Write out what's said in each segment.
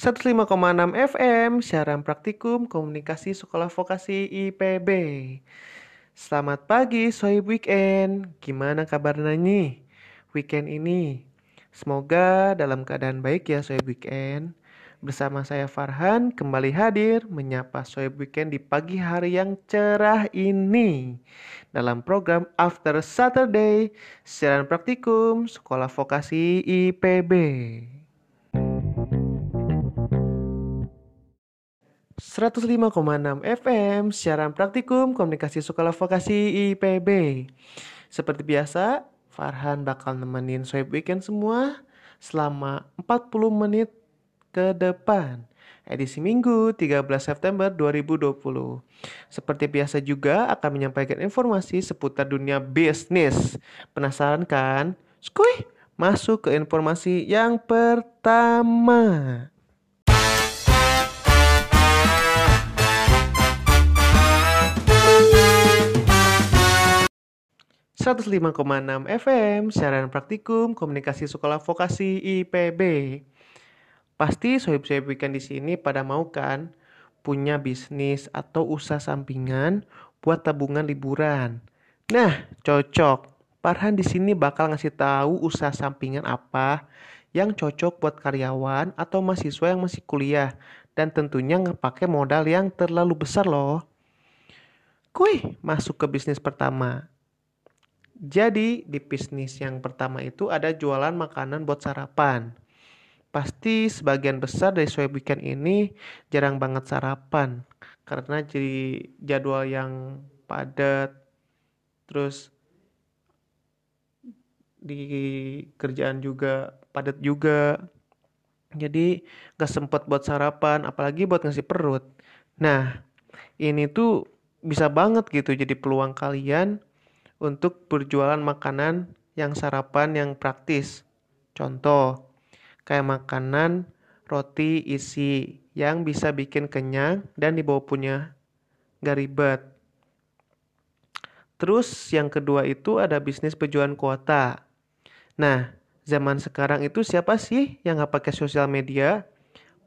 105,6 FM Siaran Praktikum Komunikasi Sekolah Vokasi IPB Selamat pagi Sohib Weekend. Gimana kabarnya nih weekend ini? Semoga dalam keadaan baik ya Sohib Weekend. Bersama saya Farhan kembali hadir menyapa Sohib Weekend di pagi hari yang cerah ini. Dalam program After Saturday Siaran Praktikum Sekolah Vokasi IPB 105,6 FM siaran praktikum komunikasi sekolah vokasi IPB. Seperti biasa, Farhan bakal nemenin swipe weekend semua selama 40 menit ke depan. Edisi Minggu 13 September 2020. Seperti biasa juga akan menyampaikan informasi seputar dunia bisnis. Penasaran kan? Skuy, masuk ke informasi yang pertama. 105,6 FM, siaran praktikum komunikasi sekolah vokasi IPB. Pasti sohib-sohib weekend di sini pada mau kan punya bisnis atau usaha sampingan buat tabungan liburan. Nah, cocok. Parhan di sini bakal ngasih tahu usaha sampingan apa yang cocok buat karyawan atau mahasiswa yang masih kuliah dan tentunya nggak pakai modal yang terlalu besar loh. Kuy, masuk ke bisnis pertama. Jadi di bisnis yang pertama itu ada jualan makanan buat sarapan. Pasti sebagian besar dari swipe weekend ini jarang banget sarapan karena jadi jadwal yang padat. Terus di kerjaan juga padat juga. Jadi gak sempet buat sarapan, apalagi buat ngasih perut. Nah, ini tuh bisa banget gitu jadi peluang kalian untuk berjualan makanan yang sarapan yang praktis. Contoh, kayak makanan roti isi yang bisa bikin kenyang dan dibawa punya gak ribet. Terus yang kedua itu ada bisnis penjualan kuota. Nah, zaman sekarang itu siapa sih yang gak pakai sosial media?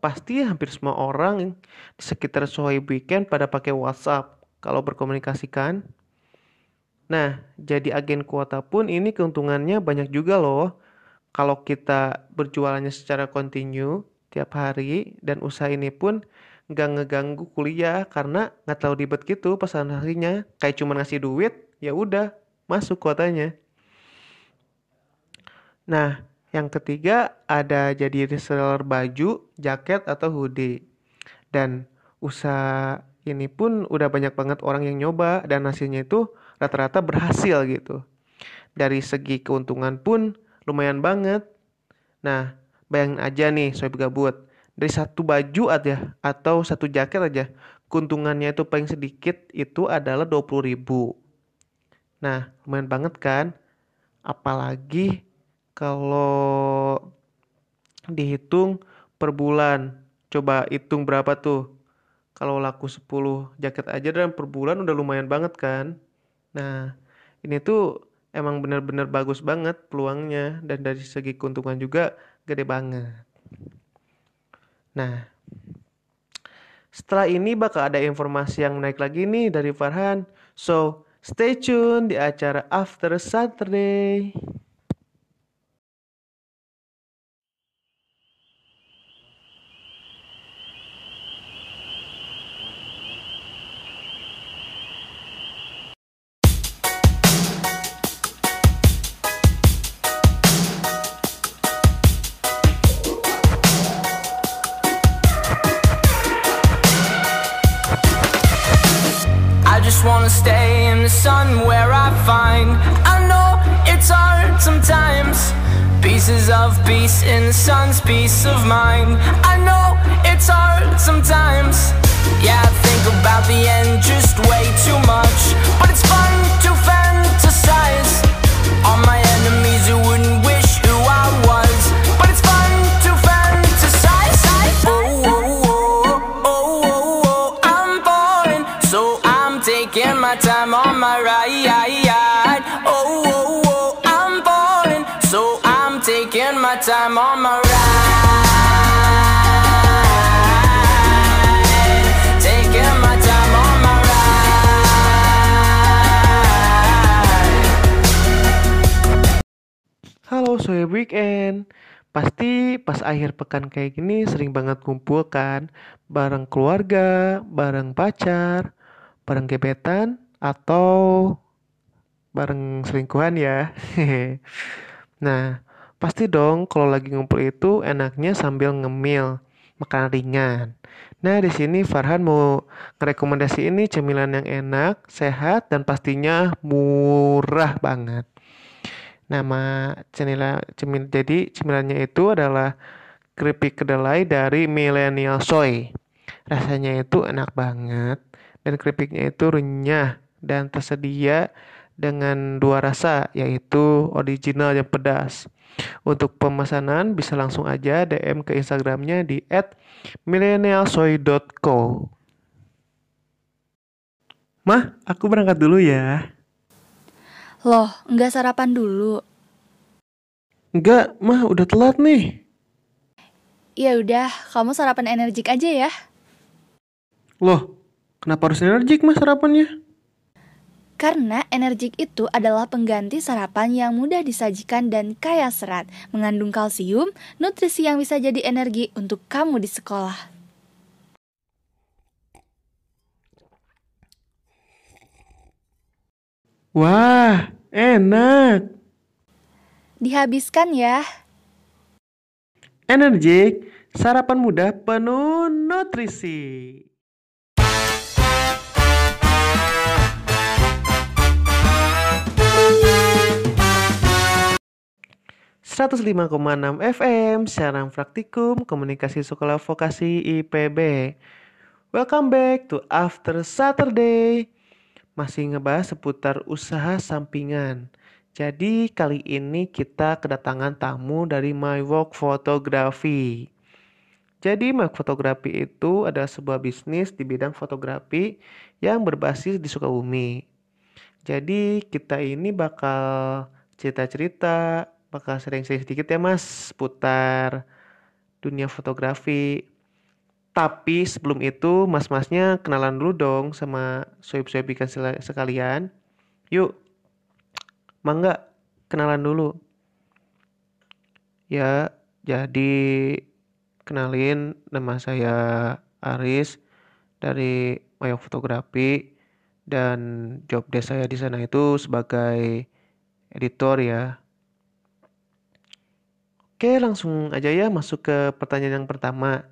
Pasti hampir semua orang di sekitar Sohib Weekend pada pakai WhatsApp kalau berkomunikasikan. Nah, jadi agen kuota pun ini keuntungannya banyak juga loh. Kalau kita berjualannya secara kontinu tiap hari dan usaha ini pun nggak ngeganggu kuliah karena nggak tahu ribet gitu pesan harinya kayak cuma ngasih duit ya udah masuk kuotanya. Nah, yang ketiga ada jadi reseller baju, jaket atau hoodie. Dan usaha ini pun udah banyak banget orang yang nyoba dan hasilnya itu rata-rata berhasil gitu. Dari segi keuntungan pun lumayan banget. Nah, bayangin aja nih sobat gabut. Dari satu baju aja atau satu jaket aja, keuntungannya itu paling sedikit itu adalah 20 ribu. Nah, lumayan banget kan? Apalagi kalau dihitung per bulan. Coba hitung berapa tuh? Kalau laku 10 jaket aja dan per bulan udah lumayan banget kan? Nah, ini tuh emang bener-bener bagus banget peluangnya dan dari segi keuntungan juga gede banget. Nah, setelah ini bakal ada informasi yang naik lagi nih dari Farhan. So, stay tune di acara After Saturday. Peace of mind. I know it's hard sometimes. Yeah, I think about the end just way too much. But it's fun to fantasize. All my enemies who wouldn't wish who I was. But it's fun to fantasize. Oh, oh, oh, oh, oh, oh. I'm falling, so I'm taking my time on my ride. time on my ride. Halo, saya Weekend. Pasti pas akhir pekan kayak gini sering banget kumpul kan bareng keluarga, bareng pacar, bareng gebetan atau bareng selingkuhan ya. nah, pasti dong kalau lagi ngumpul itu enaknya sambil ngemil, makan ringan. Nah, di sini Farhan mau ngerekomendasi ini cemilan yang enak, sehat, dan pastinya murah banget. Nama cemila, cemil, jadi cemilannya itu adalah keripik kedelai dari Millennial Soy. Rasanya itu enak banget dan keripiknya itu renyah dan tersedia dengan dua rasa yaitu original dan pedas. Untuk pemesanan bisa langsung aja DM ke Instagramnya di @millennialsoy.co. Mah, aku berangkat dulu ya. Loh, nggak sarapan dulu? Enggak, mah udah telat nih. Ya udah, kamu sarapan energik aja ya. Loh, kenapa harus energik mah sarapannya? Karena energik itu adalah pengganti sarapan yang mudah disajikan dan kaya serat, mengandung kalsium, nutrisi yang bisa jadi energi untuk kamu di sekolah. Wah, enak. Dihabiskan ya. Energik, sarapan mudah penuh nutrisi. 105,6 FM, siaran praktikum komunikasi sekolah vokasi IPB. Welcome back to After Saturday. Masih ngebahas seputar usaha sampingan. Jadi kali ini kita kedatangan tamu dari My Work Photography. Jadi My Photography itu adalah sebuah bisnis di bidang fotografi yang berbasis di Sukabumi. Jadi kita ini bakal cerita-cerita bakal sering-sering sedikit ya mas putar dunia fotografi. Tapi sebelum itu mas-masnya kenalan dulu dong sama soib-soib ikan sekalian. Yuk, mangga kenalan dulu. Ya, jadi kenalin nama saya Aris dari Mayo Fotografi dan job desk saya di sana itu sebagai editor ya Oke, langsung aja ya masuk ke pertanyaan yang pertama.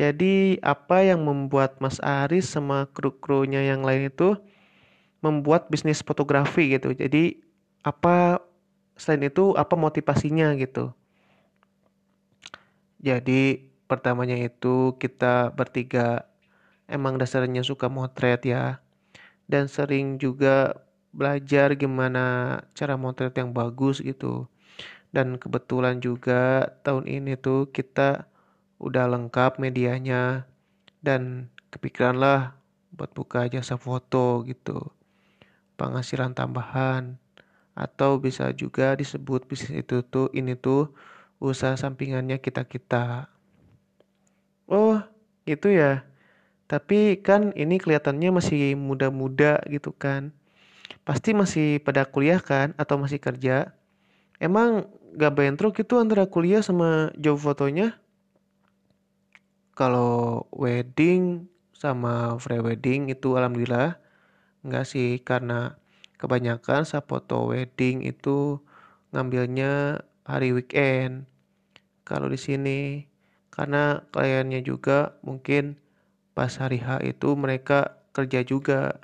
Jadi, apa yang membuat Mas Aris sama kru-krunya yang lain itu membuat bisnis fotografi gitu? Jadi, apa selain itu apa motivasinya gitu? Jadi, pertamanya itu kita bertiga emang dasarnya suka motret ya. Dan sering juga belajar gimana cara motret yang bagus gitu dan kebetulan juga tahun ini tuh kita udah lengkap medianya dan kepikiran lah buat buka jasa foto gitu. Penghasilan tambahan atau bisa juga disebut bisnis itu tuh ini tuh usaha sampingannya kita-kita. Oh, gitu ya. Tapi kan ini kelihatannya masih muda-muda gitu kan. Pasti masih pada kuliah kan atau masih kerja. Emang gak bentrok itu antara kuliah sama job fotonya? Kalau wedding sama pre wedding itu alhamdulillah nggak sih karena kebanyakan saat foto wedding itu ngambilnya hari weekend. Kalau di sini karena kliennya juga mungkin pas hari H itu mereka kerja juga.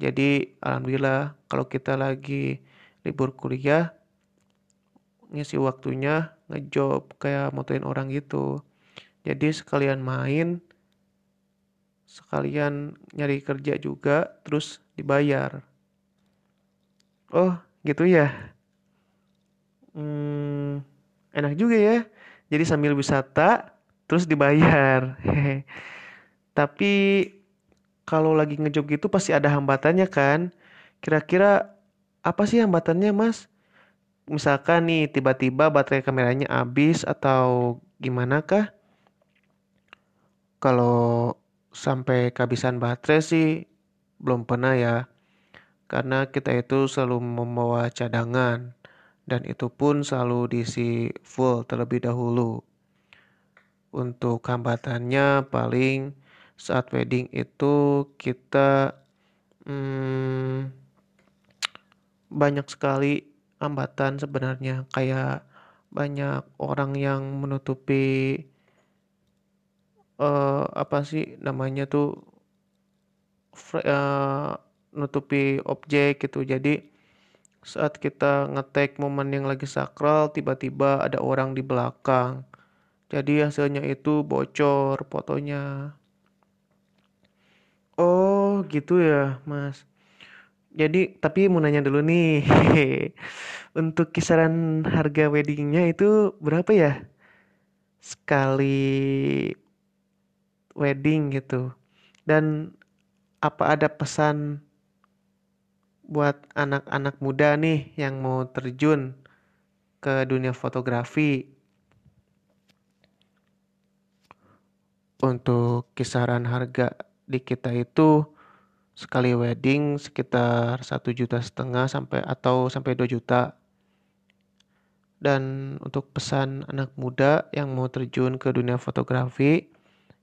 Jadi alhamdulillah kalau kita lagi libur kuliah ngisi waktunya ngejob kayak motoin orang gitu. Jadi sekalian main sekalian nyari kerja juga terus dibayar. Oh gitu ya? Hmm, enak juga ya. Jadi sambil wisata terus dibayar. Tapi kalau lagi ngejob gitu pasti ada hambatannya kan. Kira-kira apa sih hambatannya mas misalkan nih tiba-tiba baterai kameranya habis atau gimana kah? Kalau sampai kehabisan baterai sih belum pernah ya. Karena kita itu selalu membawa cadangan dan itu pun selalu diisi full terlebih dahulu. Untuk hambatannya paling saat wedding itu kita hmm, banyak sekali hambatan sebenarnya. Kayak banyak orang yang menutupi uh, apa sih namanya tuh uh, nutupi objek gitu. Jadi saat kita ngetek momen yang lagi sakral tiba-tiba ada orang di belakang. Jadi hasilnya itu bocor fotonya. Oh gitu ya mas jadi tapi mau nanya dulu nih untuk kisaran harga weddingnya itu berapa ya? Sekali wedding gitu. Dan apa ada pesan buat anak-anak muda nih yang mau terjun ke dunia fotografi? Untuk kisaran harga di kita itu sekali wedding sekitar satu juta setengah sampai atau sampai 2 juta. Dan untuk pesan anak muda yang mau terjun ke dunia fotografi,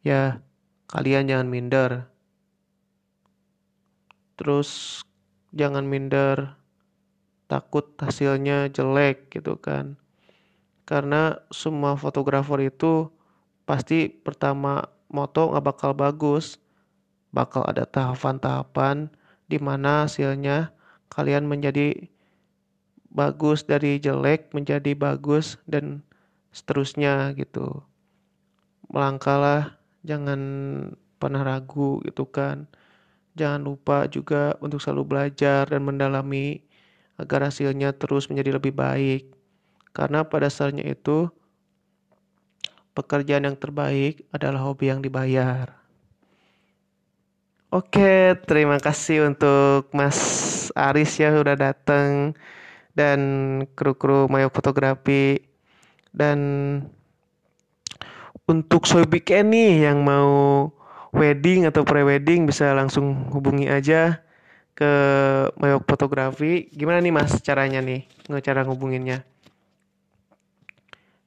ya kalian jangan minder. Terus jangan minder takut hasilnya jelek gitu kan. Karena semua fotografer itu pasti pertama moto nggak bakal bagus bakal ada tahapan-tahapan di mana hasilnya kalian menjadi bagus dari jelek menjadi bagus dan seterusnya gitu. Melangkahlah, jangan pernah ragu gitu kan. Jangan lupa juga untuk selalu belajar dan mendalami agar hasilnya terus menjadi lebih baik. Karena pada dasarnya itu pekerjaan yang terbaik adalah hobi yang dibayar. Oke, terima kasih untuk Mas Aris ya udah datang dan kru-kru Mayo Fotografi dan untuk Soybik nih yang mau wedding atau pre-wedding bisa langsung hubungi aja ke Mayo Fotografi. Gimana nih Mas caranya nih cara ngubunginnya?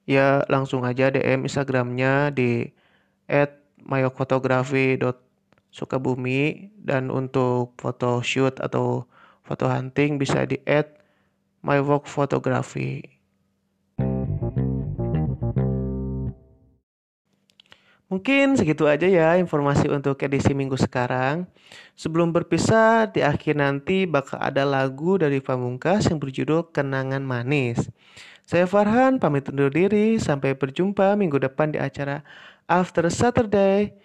Ya langsung aja DM Instagramnya di @mayokfotografi.com Sukabumi dan untuk foto shoot atau foto hunting bisa di add my work photography. Mungkin segitu aja ya informasi untuk edisi minggu sekarang. Sebelum berpisah, di akhir nanti bakal ada lagu dari Pamungkas yang berjudul Kenangan Manis. Saya Farhan, pamit undur diri. Sampai berjumpa minggu depan di acara After Saturday.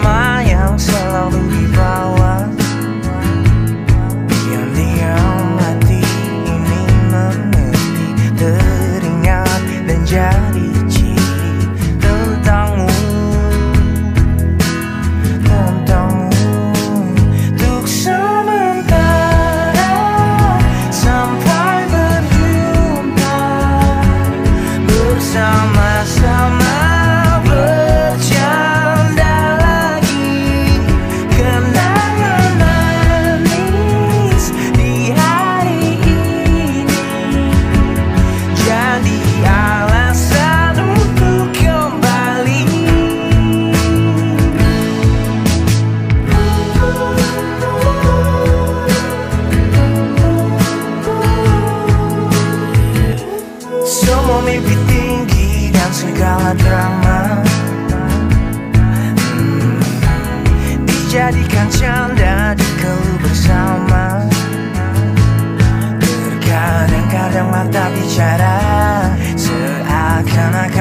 bye bye. jadi kenangan manis